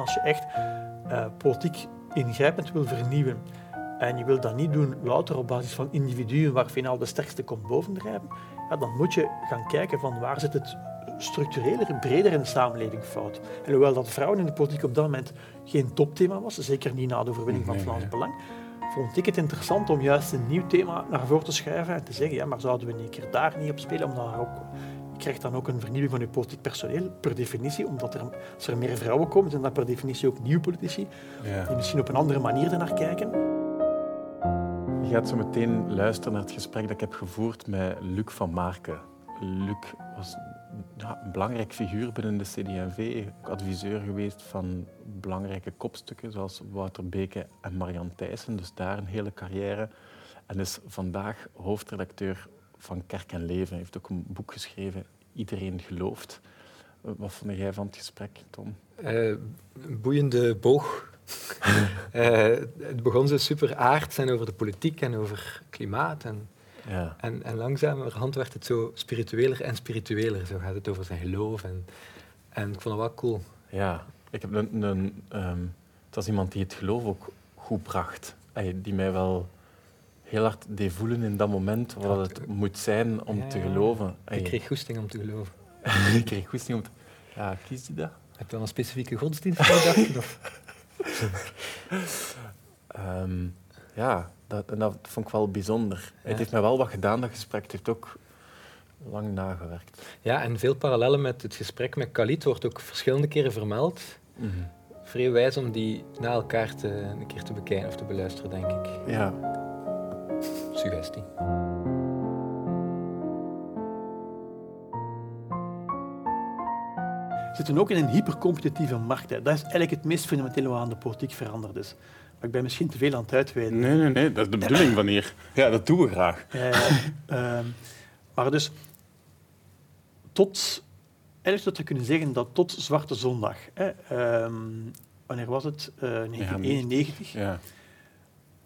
Als je echt uh, politiek ingrijpend wil vernieuwen en je wil dat niet doen louter op basis van individuen waar finaal de sterkste komt bovendrijven, ja, dan moet je gaan kijken van waar zit het structureler, breder in de samenleving fout. En hoewel dat vrouwen in de politiek op dat moment geen topthema was, zeker niet na de overwinning van Vlaams Belang, vond ik het interessant om juist een nieuw thema naar voren te schuiven en te zeggen, ja, maar zouden we een keer daar niet op spelen, omdat ook krijgt dan ook een vernieuwing van je politiek personeel, per definitie, omdat er, als er meer vrouwen komen, zijn dat per definitie ook nieuwe politici, ja. die misschien op een andere manier ernaar kijken. Je gaat zo meteen luisteren naar het gesprek dat ik heb gevoerd met Luc van Marken. Luc was ja, een belangrijk figuur binnen de CD&V, adviseur geweest van belangrijke kopstukken zoals Wouter Beke en Marianne Thijssen, dus daar een hele carrière. En is vandaag hoofdredacteur van Kerk en Leven. Hij heeft ook een boek geschreven, Iedereen gelooft. Wat vond jij van het gesprek, Tom? Uh, boeiende boog. uh, het begon zo super aard zijn over de politiek en over klimaat. En, ja. en, en langzamerhand werd het zo spiritueler en spiritueler. Zo gaat het over zijn geloof. En, en ik vond het wel cool. Ja, ik heb een, een, um, het was iemand die het geloof ook goed bracht. Die mij wel heel hard deed voelen in dat moment wat het moet zijn om te geloven. Ik kreeg goesting om te geloven. ik kreeg goesting om te... Ja, kies je dat? Heb je wel een specifieke godsdienst gedacht? um, ja, dat, en dat vond ik wel bijzonder. Het heeft mij wel wat gedaan, dat gesprek. Het heeft ook lang nagewerkt. Ja, en veel parallellen met het gesprek met Khalid wordt ook verschillende keren vermeld. Mm Vrij wijs om die na elkaar te, een keer te bekijken of te beluisteren, denk ik. Ja, suggestie. We zitten ook in een hypercompetitieve markt. Hè. Dat is eigenlijk het meest fundamentele wat aan de politiek veranderd is. Maar ik ben misschien te veel aan het uitweiden. Nee, nee, nee. Dat is de bedoeling van hier. Ja, dat doen we graag. Uh, maar dus tot... Eigenlijk zou je kunnen zeggen dat tot Zwarte Zondag, hè, uh, wanneer was het? Uh, 1991, ja,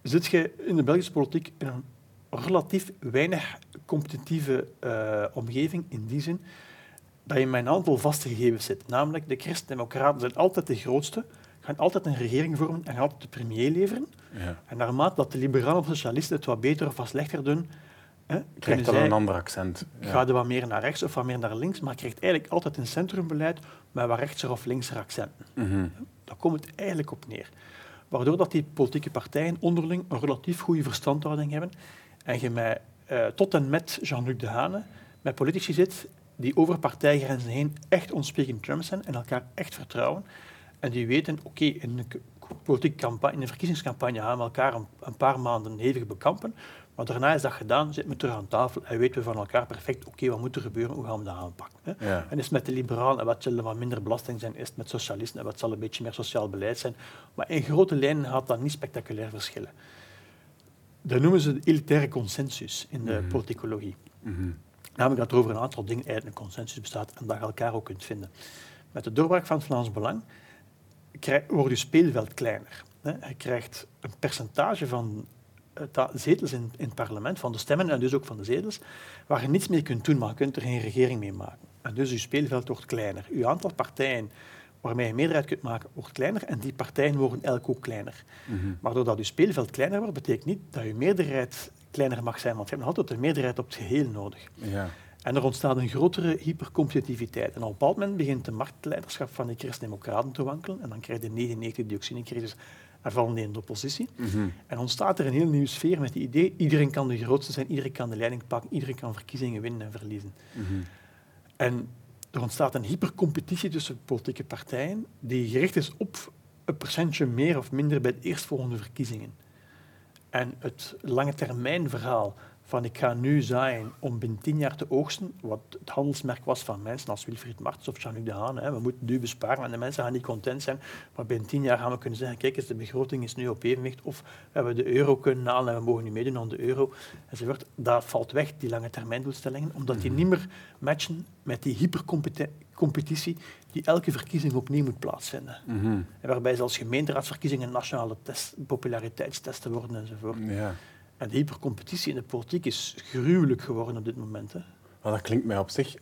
zit je in de Belgische politiek in een relatief weinig competitieve uh, omgeving in die zin dat je met een aantal vaste gegevens zit. Namelijk, de christendemocraten zijn altijd de grootste, gaan altijd een regering vormen en gaan altijd de premier leveren. Ja. En naarmate dat de liberalen of socialisten het wat beter of wat slechter doen, hè, krijgt dat een ander accent. Ja. Gaat er wat meer naar rechts of wat meer naar links, maar krijgt eigenlijk altijd een centrumbeleid met wat rechtser of linkser accenten. Mm Daar komt het eigenlijk op neer. Waardoor dat die politieke partijen onderling een relatief goede verstandhouding hebben en je met, uh, tot en met Jean-Luc Dehane met politici zit die over partijgrenzen heen echt ontsprekend Trump zijn en elkaar echt vertrouwen. En die weten, oké, in een politieke campagne, in een verkiezingscampagne gaan we elkaar een, een, paar maanden hevig bekampen, maar daarna is dat gedaan, zitten we terug aan tafel en weten we van elkaar perfect, oké, wat moet er gebeuren, hoe gaan we dat aanpakken. Hè? En is het met de liberalen en wat zal er wat minder belasting zijn, is het met socialisten en wat zal een beetje meer sociaal beleid zijn. Maar in grote lijnen gaat dat niet spectaculair verschillen. Dat noemen ze de elitaire consensus in de mm politicologie. Mm Namelijk dat er over een aantal dingen eigenlijk een consensus bestaat en dat je elkaar ook kunt vinden. Met de doorbraak van het Vlaams Belang wordt je speelveld kleiner. Je krijgt een percentage van zetels in, in, het parlement, van de stemmen en dus ook van de zetels, waar je niets mee kunt doen, maar je kunt er geen regering mee maken. En dus je speelveld wordt kleiner. Je aantal partijen waarmee je meerderheid kunt maken, wordt kleiner en die partijen worden elk ook kleiner. Mm Maar doordat je speelveld kleiner wordt, betekent niet dat je meerderheid kleiner mag zijn, want je hebt nog altijd een meerderheid op het geheel nodig. Ja. En er ontstaat een grotere hypercompetitiviteit. En op een bepaald moment begint de marktleiderschap van de christendemocraten te wankelen en dan krijg je de 99 dioxinecrisis en vallen die in de oppositie. Mm En ontstaat er een heel nieuwe sfeer met het idee, iedereen kan de grootste zijn, iedereen kan de leiding pakken, iedereen kan verkiezingen winnen en verliezen. Mm En er ontstaat een hypercompetitie tussen politieke partijen die gericht is op een procentje meer of minder bij de eerstvolgende verkiezingen. En het lange termijn verhaal van ik ga nu zaaien om binnen tien jaar te oogsten, wat het handelsmerk was van mensen als Wilfried Martens of Jean-Luc Dehaene. Hè. We moeten nu besparen en de mensen gaan niet content zijn, maar binnen tien jaar gaan we kunnen zeggen, kijk eens, de begroting is nu op evenwicht of we hebben de euro kunnen halen en we mogen nu meedoen aan de euro. Enzovoort. Dat valt weg, die lange termijn doelstellingen, omdat die mhm. niet meer matchen met die hypercompetitie die elke verkiezing opnieuw moet plaatsvinden. Mhm. En waarbij zelfs gemeenteraadsverkiezingen nationale test, populariteitstesten worden enzovoort. Ja. En de hypercompetitie in de politiek is gruwelijk geworden op dit moment. Hè. dat klinkt mij op zich...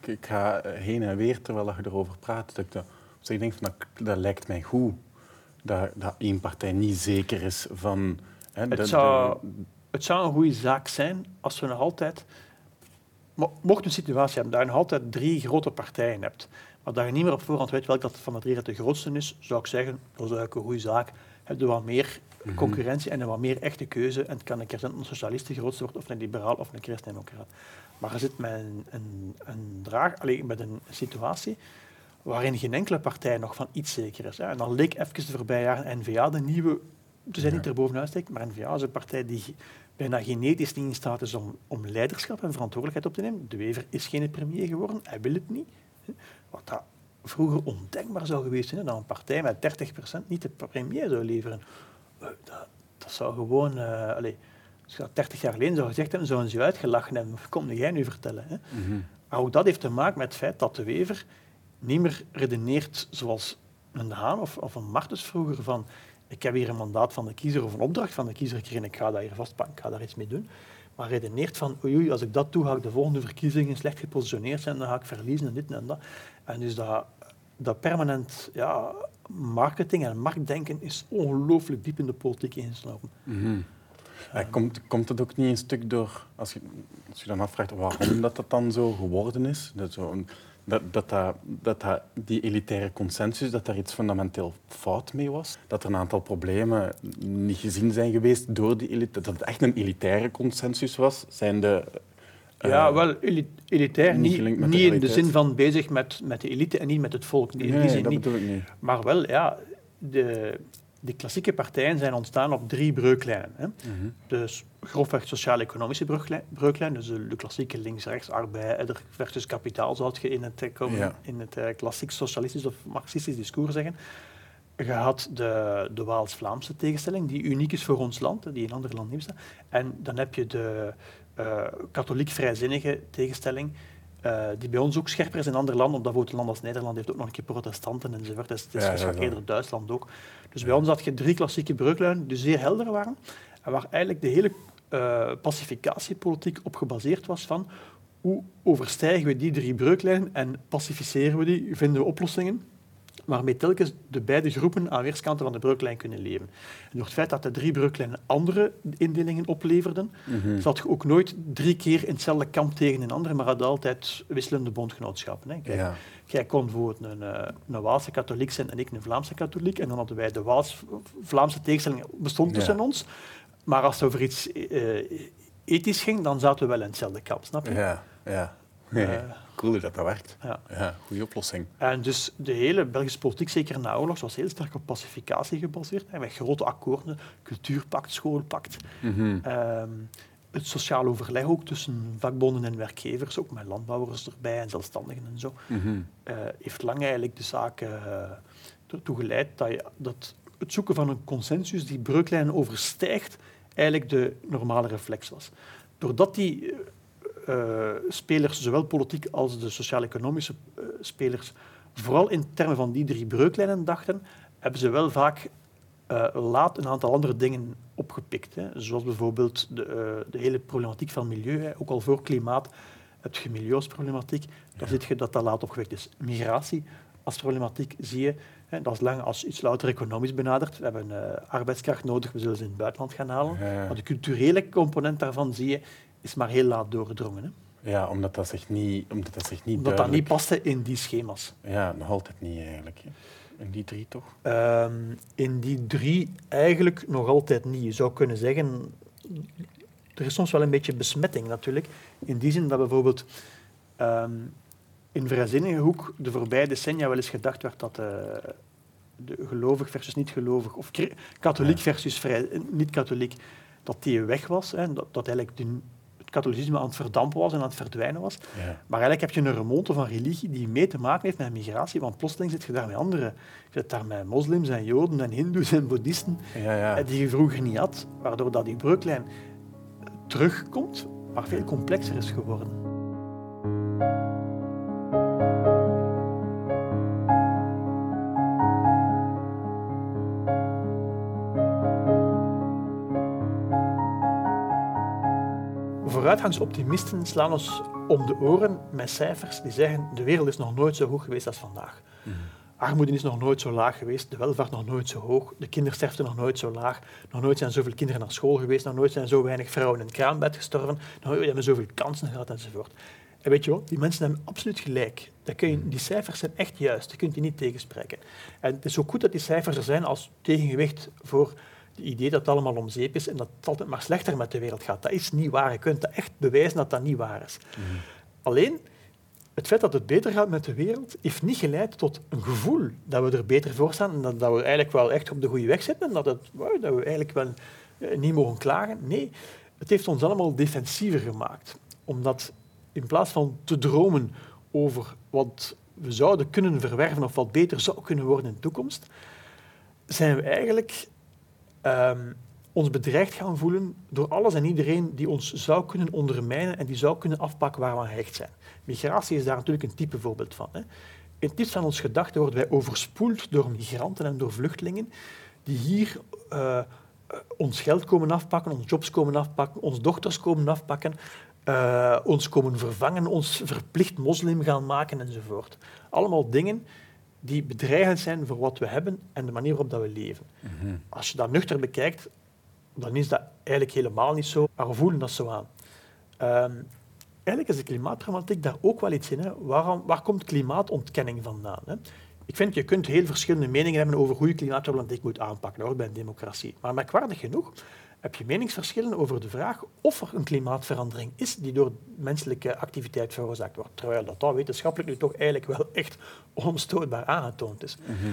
Ik, ga heen en weer terwijl je erover praat. Dat ik denk van dat, dat lijkt mij goed dat, dat één partij niet zeker is van. Hè, het, zou, het zou een goede zaak zijn als we nog altijd. Mocht een situatie hebben dat je nog altijd drie grote partijen hebt, maar dat je niet meer op voorhand weet welk dat van de drie de grootste is, zou ik zeggen, dat is eigenlijk een goede zaak. Heb je wat meer. Concurrentie en een wat meer echte keuze. En het kan een keer zijn een socialist de grootste wordt, of een liberaal of een christendemocraat. Maar je zit met een, een, een draag, alleen met een situatie waarin geen enkele partij nog van iets zeker is. En dan leek even de voorbije jaren N-VA de nieuwe, ze zijn niet erbovenuit steekt, maar N-VA is een partij die bijna genetisch niet in staat is om, om leiderschap en verantwoordelijkheid op te nemen. De Wever is geen premier geworden, hij wil het niet. Wat dat vroeger ondenkbaar zou geweest zijn, dat een partij met 30% niet de premier zou leveren. Eh, dat, dat zou gewoon... Uh, allez, als je dat 30 jaar geleden zou gezegd hebben, zouden ze je uitgelachen hebben. Kom jij nu vertellen? Hè? Mhm. Maar ook dat heeft te maken met het feit dat de Wever niet meer redeneert zoals een De Haan of, of een Martens vroeger van ik heb hier een mandaat van de kiezer of een opdracht van de kiezer gekregen, ik ga dat hier vastpakken, ik ga daar iets mee doen. Maar redeneert van, oei, als ik dat doe, ga ik de volgende verkiezingen slecht gepositioneerd zijn, dan ga ik verliezen en dit en dat. En dus dat, dat permanent ja, marketing en marktdenken is ongelooflijk diep in de politiek ingeslopen. Mm komt, komt het ook niet een stuk door, als je, als je dan afvraagt waarom dat, dat dan zo geworden is, dat zo dat, dat, dat, dat, die elitaire consensus, dat daar iets fundamenteel fout mee was. Dat er een aantal problemen niet gezien zijn geweest door die elite. Dat het echt een elitaire consensus was, zijn de... Ja, wel elitair, niet, niet, niet in de zin van bezig met, met de elite en niet met het volk. Nee, nee dat niet. bedoel ik niet. Maar wel, ja, de, de klassieke partijen zijn ontstaan op drie breuklijnen. Hè. Mm Dus grofweg sociaal-economische breuklijn, dus de, klassieke links-rechts arbeid versus kapitaal, zou je in het, uh, in het uh, klassiek socialistisch of marxistisch discours zeggen. Je had de, de Waals-Vlaamse tegenstelling, die uniek is voor ons land, die in andere landen niet bestaat. En dan heb je de uh, katholiek-vrijzinnige tegenstelling, uh, die bij ons ook scherper is in andere landen, omdat bijvoorbeeld een land als Nederland heeft ook nog een keer protestanten enzovoort. Het is ja, ja, eerder Duitsland ook. Dus bij ons had je drie klassieke breuklijnen die zeer helder waren. En waar eigenlijk de hele uh, pacificatiepolitiek op gebaseerd was van hoe overstijgen we die drie breuklijnen en pacificeren we die, vinden we oplossingen waarmee telkens de beide groepen aan weerskanten van de breuklijn kunnen leven. En door het feit dat de drie breuklijnen andere indelingen opleverden, mm zat je ook nooit drie keer in hetzelfde kamp tegen een ander, maar had altijd wisselende bondgenootschappen. Hè. Kijk, ja. Jij kon bijvoorbeeld een, eh, een Waalse katholiek zijn en ik een Vlaamse katholiek, en dan hadden wij de Waals-Vlaamse tegenstelling bestond tussen ons, maar als het over iets uh, ethisch ging, dan zaten we wel in hetzelfde kamp, snap je? Ja, ja. Nee, uh, cool dat dat werkt. Ja. ja. goede oplossing. En dus de hele Belgische politiek, zeker na oorlog, was heel sterk op pacificatie gebaseerd. En met grote akkoorden, cultuurpact, schoolpact. Mm het sociaal overleg ook tussen vakbonden en werkgevers, ook met landbouwers erbij en zelfstandigen en zo, mhm. eh, heeft lang eigenlijk de zaak ertoe geleid dat, je, dat het zoeken van een consensus die breuklijnen overstijgt, eigenlijk de normale reflex was. Doordat die uh, spelers, zowel politiek als de sociaal-economische uh, spelers, vooral in termen van die drie breuklijnen dachten, hebben ze wel vaak uh, laat een aantal andere dingen opgepikt. Hè. Zoals bijvoorbeeld de, de, hele problematiek van milieu. Hè. Ook al voor klimaat heb je milieuproblematiek. Dan ja. zie je dat dat laat opgewekt is. Migratie als problematiek zie je dat is lang als iets louter economisch benaderd. We hebben arbeidskracht nodig, we zullen ze in het buitenland gaan halen. Maar de culturele component daarvan zie je, is maar heel laat doorgedrongen. Hè. Ja, omdat dat zich niet Omdat dat, zich niet omdat dat niet paste in die schema's. Ja, nog altijd niet eigenlijk. In die drie toch? Um, in die drie eigenlijk nog altijd niet. Je zou kunnen zeggen, er is soms wel een beetje besmetting natuurlijk. In die zin dat bijvoorbeeld um, in vrijzinnige hoek de voorbije decennia wel eens gedacht werd dat uh, de gelovig versus niet-gelovig, of katholiek versus vrij, eh, niet-katholiek, dat die weg was. Hè, dat, dat eigenlijk de, katholicisme aan het verdampen was en aan het verdwijnen was. Ja. Maar eigenlijk heb je een remonte van religie die mee te maken heeft met migratie, want plotseling zit je daar met anderen. Je zit daar met moslims en joden en hindoes en boeddhisten, ja, eh, die je vroeger niet had, waardoor dat die breuklijn terugkomt, maar veel complexer is geworden. Vooruitgangsoptimisten slaan ons om de oren met cijfers die zeggen de wereld is nog nooit zo goed geweest als vandaag. Mm. armoede is nog nooit zo laag geweest, de welvaart nog nooit zo hoog, de kindersterfte nog nooit zo laag, nog nooit zijn zoveel kinderen naar school geweest, nog nooit zijn zo weinig vrouwen in het kraambed gestorven, nog nooit hebben zoveel kansen gehad enzovoort. En weet je wat, die mensen hebben absoluut gelijk. Dat kun je, die cijfers zijn echt juist, je kunt die niet tegenspreken. En het is ook goed dat die cijfers er zijn als tegengewicht voor het idee dat het allemaal om zeep is en dat het altijd maar slechter met de wereld gaat. Dat is niet waar. Je kunt dat echt bewijzen dat dat niet waar is. Mhm. Alleen, het feit dat het beter gaat met de wereld, heeft niet geleid tot een gevoel dat we er beter voor staan en dat, dat we eigenlijk wel echt op de goede weg zitten en dat, het, dat we eigenlijk wel eh, niet mogen klagen. Nee, het heeft ons allemaal defensiever gemaakt. Omdat in plaats van te dromen over wat we zouden kunnen verwerven of wat beter zou kunnen worden in de toekomst, zijn we eigenlijk um, ons bedreigd gaan voelen door alles en iedereen die ons zou kunnen ondermijnen en die zou kunnen afpakken waar we hecht zijn. Migratie is daar natuurlijk een type voorbeeld van. Hè. In diepst van ons gedachten worden wij overspoeld door migranten en door vluchtelingen die hier uh, ons geld komen afpakken, ons jobs komen afpakken, ons dochters komen afpakken, uh, ons komen vervangen, ons verplicht moslim gaan maken enzovoort. Allemaal dingen die bedreigend zijn voor wat we hebben en de manier waarop dat we leven. Mhm. Als je dat nuchter bekijkt, dan is dat eigenlijk helemaal niet zo, maar we voelen dat zo aan. Um, eigenlijk is de klimaatproblematiek daar ook wel iets in. Hè. Waarom, waar komt klimaatontkenning vandaan? Hè? Ik vind, je kunt heel verschillende meningen hebben over hoe je klimaatproblematiek moet aanpakken hoor, bij een democratie. Maar merkwaardig genoeg heb je meningsverschillen over de vraag of er een klimaatverandering is die door menselijke activiteit veroorzaakt wordt. Terwijl dat, dat wetenschappelijk nu toch eigenlijk wel echt onomstootbaar aangetoond is. Mhm.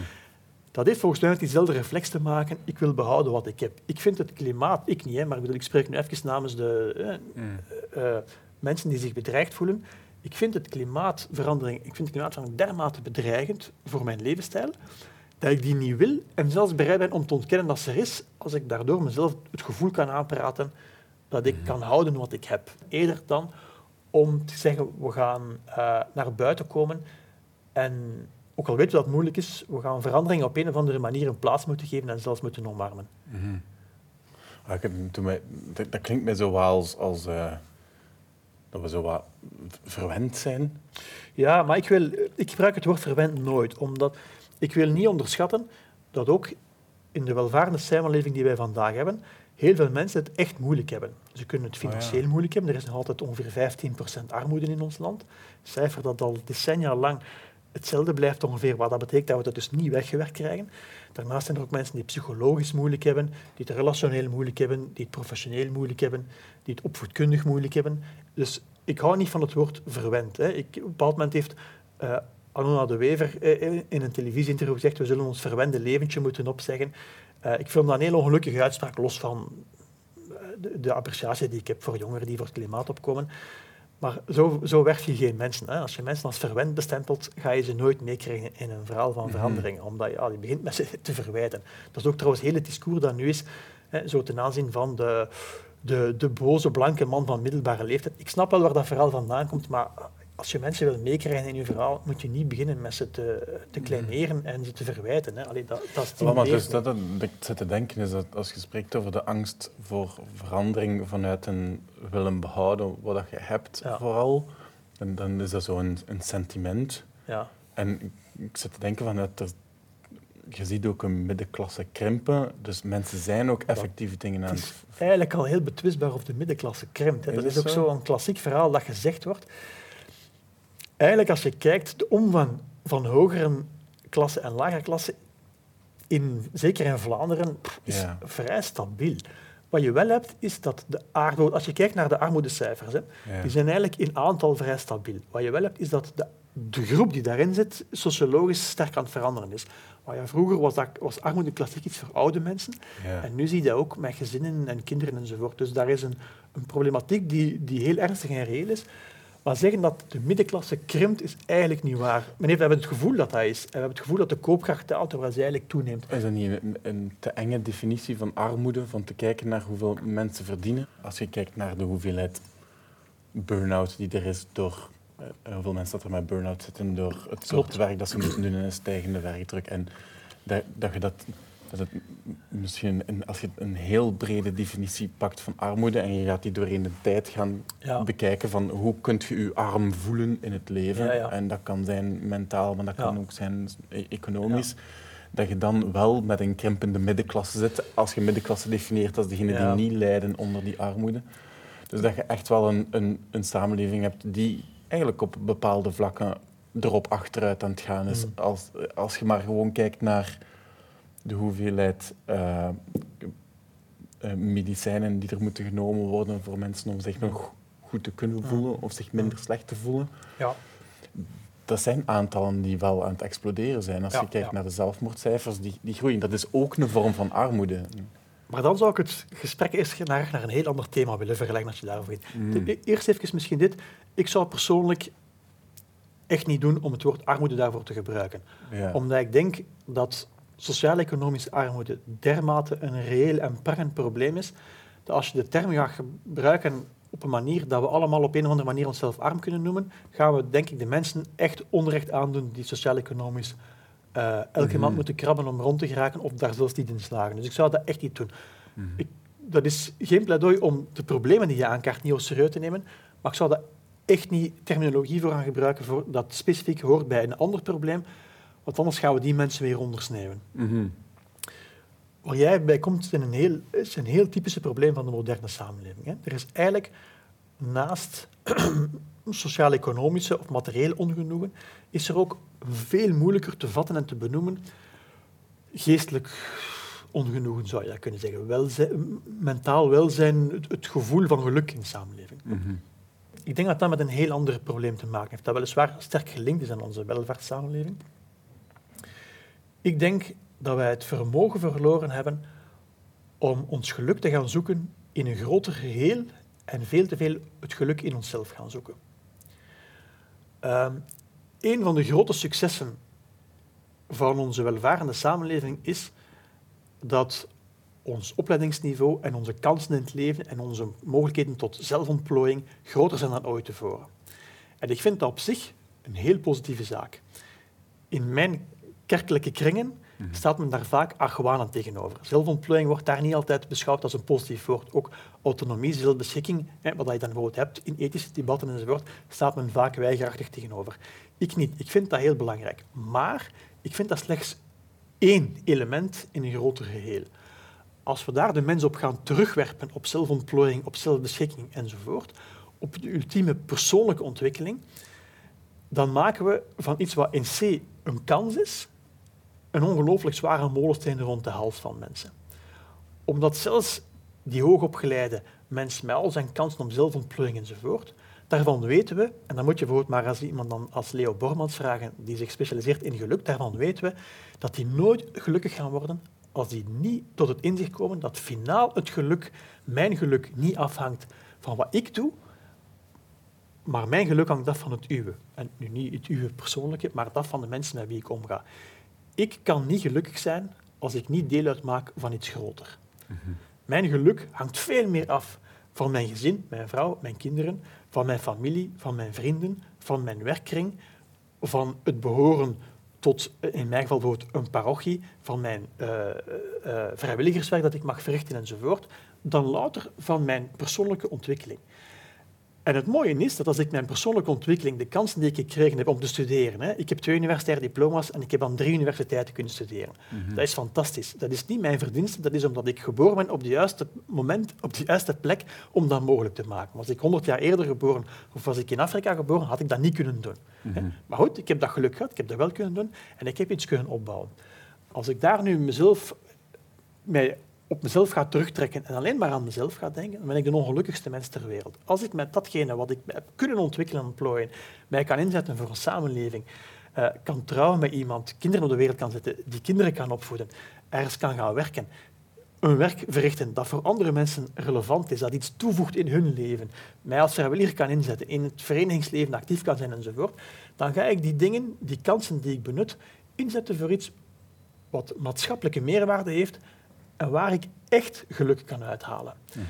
Dat heeft volgens mij met diezelfde reflex te maken. Ik wil behouden wat ik heb. Ik vind het klimaat, ik niet, hè, maar ik, bedoel, ik spreek nu even namens de eh, mm. eh, eh, mensen die zich bedreigd voelen. Ik vind het klimaatverandering, ik vind de klimaatverandering dermate bedreigend voor mijn levensstijl dat ik die niet wil en zelfs bereid ben om te ontkennen dat ze er is, als ik daardoor mezelf het gevoel kan aanpraten dat ik mhm. kan houden wat ik heb. Eerder dan om te zeggen, we gaan uh, naar buiten komen en ook al weten we dat het moeilijk is, we gaan veranderingen op een of andere manier een plaats moeten geven en zelfs moeten omarmen. Mm dat, dat, klinkt mij zo wel als, als uh, dat we zo wat verwend zijn. Ja, maar ik, wil, ik gebruik het woord verwend nooit, omdat ik wil niet onderschatten dat ook in de welvarende samenleving die wij vandaag hebben, heel veel mensen het echt moeilijk hebben. Ze kunnen het oh financieel moeilijk hebben. Er is nog altijd ongeveer 15% armoede in ons land. Een cijfer dat al decennia lang hetzelfde blijft ongeveer, wat dat betekent dat we dat dus niet weggewerkt krijgen. Daarnaast zijn er ook mensen die het psychologisch moeilijk hebben, die het relationeel moeilijk hebben, die het professioneel moeilijk hebben, die het opvoedkundig moeilijk hebben. Dus ik hou niet van het woord verwend. Hè. Ik, op een bepaald moment heeft uh, Anona de Wever eh, in een televisieinterview gezegd we zullen ons verwende leventje moeten opzeggen. Uh, ik vind dat een heel ongelukkige uitspraak, los van de, de, appreciatie die ik heb voor jongeren die voor het klimaat opkomen. Maar zo, zo werk je geen mensen. Hè. Als je mensen als verwend bestempelt, ga je ze nooit meekrijgen in een verhaal van mhm. verandering, omdat ja, je begint met ze te verwijten. Dat is ook trouwens het hele discours dat nu is, hè, zo ten aanzien van de, de, de boze blanke man van middelbare leeftijd. Ik snap wel waar dat verhaal vandaan komt, maar als je mensen wil meekrijgen in je verhaal, moet je niet beginnen met ze te, te kleineren en ze te verwijten. Hè. Allee, dat, dat is maar dus dat, dat ik zit te denken is dat als je spreekt over de angst voor verandering vanuit een willen behouden wat je hebt vooral, dan, dan is dat zo'n een, een sentiment. Ja. En ik zit te denken vanuit er, je ziet ook een middenklasse krimpen, dus mensen zijn ook effectief dingen aan het... Het is eigenlijk al heel betwistbaar of de middenklasse krimpt. Hè. Dat is, ook zo een klassiek verhaal dat gezegd wordt eigenlijk als je kijkt, de omvang van hogere klassen en lagere klassen, in, zeker in Vlaanderen, is vrij stabiel. Wat je wel hebt, is dat de armoede, als je kijkt naar de armoedecijfers, hè, die zijn eigenlijk in aantal vrij stabiel. Wat je wel hebt, is dat de, de groep die daarin zit, sociologisch sterk aan het veranderen is. Vroeger was, dat, was armoede klassiek iets voor oude mensen. En nu zie je dat ook met gezinnen en kinderen enzovoort. Dus daar is een, een problematiek die, die heel ernstig en reëel is. Maar zeggen dat de middenklasse krimpt is eigenlijk niet waar. Men heeft, we hebben het gevoel dat dat is. En we hebben het gevoel dat de koopkracht terwijl zij eigenlijk toeneemt. Is dat niet een, een, te enge definitie van armoede, van te kijken naar hoeveel mensen verdienen? Als je kijkt naar de hoeveelheid burn-out die er is door... Uh, hoeveel mensen dat er met burn-out zitten door het soort werk dat ze moeten doen in een stijgende werkdruk. En dat, dat je dat Dat het misschien een, als je een heel brede definitie pakt van armoede en je gaat die doorheen de tijd gaan bekijken van hoe kunt je je arm voelen in het leven. En dat kan zijn mentaal, maar dat kan ook zijn e-, economisch. Dat je dan wel met een krimpende middenklasse zit, als je middenklasse definieert als degenen die niet lijden onder die armoede. Dus dat je echt wel een, een, een samenleving hebt die eigenlijk op bepaalde vlakken erop achteruit aan het gaan is. Mm. Als, als je maar gewoon kijkt naar de hoeveelheid uh, medicijnen die er moeten genomen worden voor mensen om zich nog goed te kunnen voelen of zich minder slecht te voelen. Ja. Dat zijn aantallen die wel aan het exploderen zijn. Als je kijkt naar de zelfmoordcijfers, die, die groeien. Dat is ook een vorm van armoede. Maar dan zou ik het gesprek eerst naar, naar een heel ander thema willen verleggen als je daarover weet. Mm. Eerst even misschien dit. Ik zou persoonlijk echt niet doen om het woord armoede daarvoor te gebruiken. Omdat ik denk dat sociaal-economische armoede dermate een reëel en prangend probleem is, dat als je de term gaat gebruiken op een manier dat we allemaal op een of andere manier onszelf arm kunnen noemen, gaan we denk ik de mensen echt onrecht aandoen die sociaal-economisch uh, elke maand mhm. moeten krabben om rond te geraken of daar zelfs niet in slagen. Dus ik zou dat echt niet doen. Mhm. ik, dat is geen pleidooi om de problemen die je aankaart niet op serieus te nemen, maar ik zou daar echt niet terminologie voor gaan gebruiken voor dat specifiek hoort bij een ander probleem, want anders gaan we die mensen weer ondersneeuwen. Mm Waar jij bij komt, is een, heel, is een heel typische probleem van de moderne samenleving. Hè. Er is eigenlijk naast sociaal-economische of materieel ongenoegen, is er ook veel moeilijker te vatten en te benoemen geestelijk ongenoegen, zou je kunnen zeggen. Welzijn, mentaal welzijn, het, het, gevoel van geluk in de samenleving. Mhm. Ik denk dat dat met een heel ander probleem te maken heeft, dat weliswaar sterk gelinkt is aan onze welvaartssamenleving. Ik denk dat wij het vermogen verloren hebben om ons geluk te gaan zoeken in een groter geheel en veel te veel het geluk in onszelf gaan zoeken. Um, een van de grote successen van onze welvarende samenleving is dat ons opleidingsniveau en onze kansen in het leven en onze mogelijkheden tot zelfontplooiing groter zijn dan ooit tevoren. En ik vind dat op zich een heel positieve zaak. In mijn kerkelijke kringen mhm. staat men daar vaak argwanend tegenover. Zelfontplooiing wordt daar niet altijd beschouwd als een positief woord. Ook autonomie, zelfbeschikking, hè, wat je dan bijvoorbeeld hebt in ethische debatten enzovoort, staat men vaak weigerachtig tegenover. Ik niet. Ik vind dat heel belangrijk. Maar ik vind dat slechts één element in een groter geheel. Als we daar de mens op gaan terugwerpen, op zelfontplooiing, op zelfbeschikking enzovoort, op de ultieme persoonlijke ontwikkeling, dan maken we van iets wat in C een kans is, een ongelooflijk zware molensteen rond de hals van mensen. Omdat zelfs die hoogopgeleide mens met al zijn kansen om zelfontplooiing enzovoort, daarvan weten we, en dan moet je bijvoorbeeld maar als iemand dan als Leo Bormans vragen, die zich specialiseert in geluk, daarvan weten we dat die nooit gelukkig gaan worden als die niet tot het inzicht komen dat finaal het geluk, mijn geluk, niet afhangt van wat ik doe, maar mijn geluk hangt af van het uwe. En nu niet het uwe persoonlijke, maar dat van de mensen met wie ik omga. Ik kan niet gelukkig zijn als ik niet deel uitmaak van iets groter. Mhm. Mijn geluk hangt veel meer af van mijn gezin, mijn vrouw, mijn kinderen, van mijn familie, van mijn vrienden, van mijn werkkring, van het behoren tot, in mijn geval bijvoorbeeld een parochie, van mijn uh, uh, vrijwilligerswerk dat ik mag verrichten enzovoort, dan louter van mijn persoonlijke ontwikkeling. En het mooie is dat als ik mijn persoonlijke ontwikkeling, de kansen die ik gekregen heb om te studeren, hè, ik heb twee universitaire diploma's en ik heb aan drie universiteiten kunnen studeren. Mhm. Dat is fantastisch. Dat is niet mijn verdienste, dat is omdat ik geboren ben op het juiste moment, op de juiste plek om dat mogelijk te maken. Was ik 100 jaar eerder geboren of was ik in Afrika geboren, had ik dat niet kunnen doen. Mhm. Maar goed, ik heb dat geluk gehad, ik heb dat wel kunnen doen en ik heb iets kunnen opbouwen. Als ik daar nu mezelf mij op mezelf ga terugtrekken en alleen maar aan mezelf ga denken, dan ben ik de ongelukkigste mens ter wereld. Als ik met datgene wat ik heb kunnen ontwikkelen en ontplooien, mij kan inzetten voor een samenleving, uh, kan trouwen met iemand, kinderen op de wereld kan zetten, die kinderen kan opvoeden, ergens kan gaan werken, een werk verrichten dat voor andere mensen relevant is, dat iets toevoegt in hun leven, mij als vrijwilliger kan inzetten, in het verenigingsleven actief kan zijn enzovoort, dan ga ik die dingen, die kansen die ik benut, inzetten voor iets wat maatschappelijke meerwaarde heeft, en waar ik echt geluk kan uithalen. Mhm.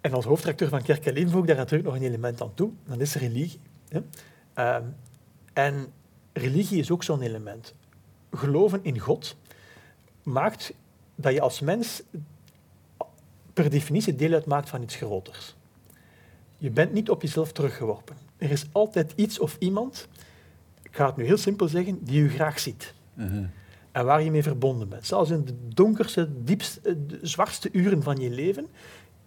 En als hoofdrecteur van Kerk en voeg ik daar natuurlijk nog een element aan toe, dat is religie. Hè. Ehm, en religie is ook zo'n element. Geloven in God maakt dat je als mens per definitie deel uitmaakt van iets groters. Je bent niet op jezelf teruggeworpen. Er is altijd iets of iemand, ik ga het nu heel simpel zeggen, die je graag ziet. Mhm. En waar je mee verbonden bent. Zelfs in de donkerste, diepste, eh, de zwartste uren van je leven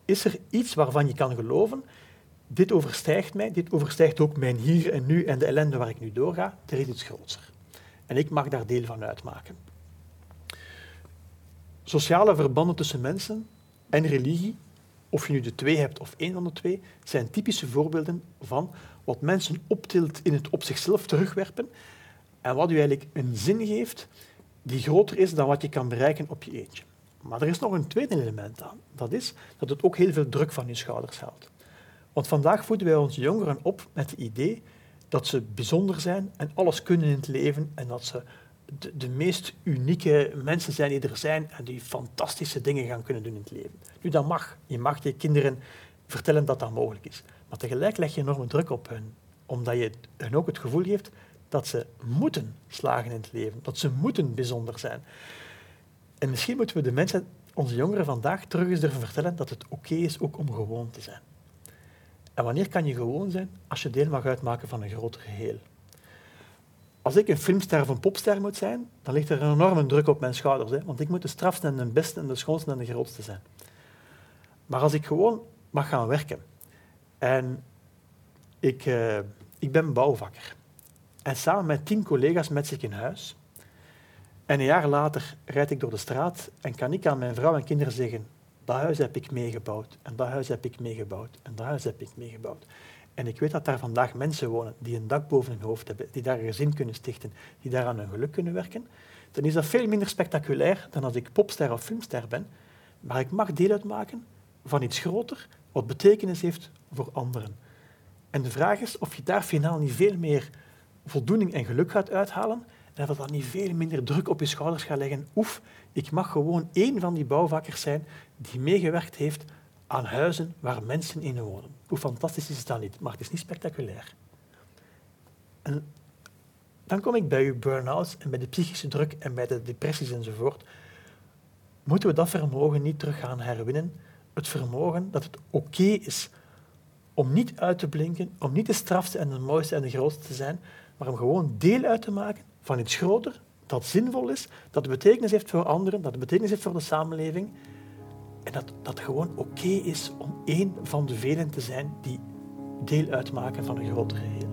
is er iets waarvan je kan geloven, dit overstijgt mij, dit overstijgt ook mijn hier en nu en de ellende waar ik nu doorga, er is iets groter. En ik mag daar deel van uitmaken. Sociale verbanden tussen mensen en religie, of je nu de twee hebt of één van de twee, zijn typische voorbeelden van wat mensen optilt in het op zichzelf terugwerpen en wat u eigenlijk een zin geeft die groter is dan wat je kan bereiken op je eentje. Maar er is nog een tweede element aan. Dat is dat het ook heel veel druk van je schouders haalt. Want vandaag voeden wij onze jongeren op met het idee dat ze bijzonder zijn en alles kunnen in het leven en dat ze de, meest unieke mensen zijn die er zijn en die fantastische dingen gaan kunnen doen in het leven. Nu, dat mag. Je mag je kinderen vertellen dat dat mogelijk is. Maar tegelijk leg je enorme druk op hen, omdat je hen ook het gevoel geeft dat ze moeten slagen in het leven, dat ze moeten bijzonder zijn. En misschien moeten we de mensen, onze jongeren vandaag, terug eens durven vertellen dat het oké is ook om gewoon te zijn. En wanneer kan je gewoon zijn? Als je deel mag uitmaken van een groter geheel. Als ik een filmster of een popster moet zijn, dan ligt er een enorme druk op mijn schouders. Hè? Want ik moet de strafste en de beste en de schoonste en de grootste zijn. Maar als ik gewoon mag gaan werken en ik, uh, ik ben bouwvakker en samen met tien collega's met zich in huis en een jaar later rijd ik door de straat en kan ik aan mijn vrouw en kinderen zeggen dat huis heb ik meegebouwd en dat huis heb ik meegebouwd en dat huis heb ik meegebouwd. En ik weet dat daar vandaag mensen wonen die een dak boven hun hoofd hebben, die daar een gezin kunnen stichten, die daar aan hun geluk kunnen werken. Dan is dat veel minder spectaculair dan als ik popster of filmster ben. Maar ik mag deel uitmaken van iets groter, wat betekenis heeft voor anderen. En de vraag is of je daar finaal niet veel meer voldoening en geluk gaat uithalen en dat dat niet veel minder druk op je schouders gaat leggen. Oef, ik mag gewoon één van die bouwvakkers zijn die meegewerkt heeft aan huizen waar mensen in wonen. Hoe fantastisch is dat niet? Maar het is niet spectaculair. En dan kom ik bij uw burn-outs en bij de psychische druk en bij de depressies enzovoort. Moeten we dat vermogen niet terug gaan herwinnen? Het vermogen dat het oké is om niet uit te blinken, om niet de strafste en de mooiste en de grootste te zijn, maar om gewoon deel uit te maken van iets groter, dat zinvol is, dat betekenis heeft voor anderen, dat betekenis heeft voor de samenleving en dat dat gewoon oké is om één van de velen te zijn die deel uitmaken van een groter geheel.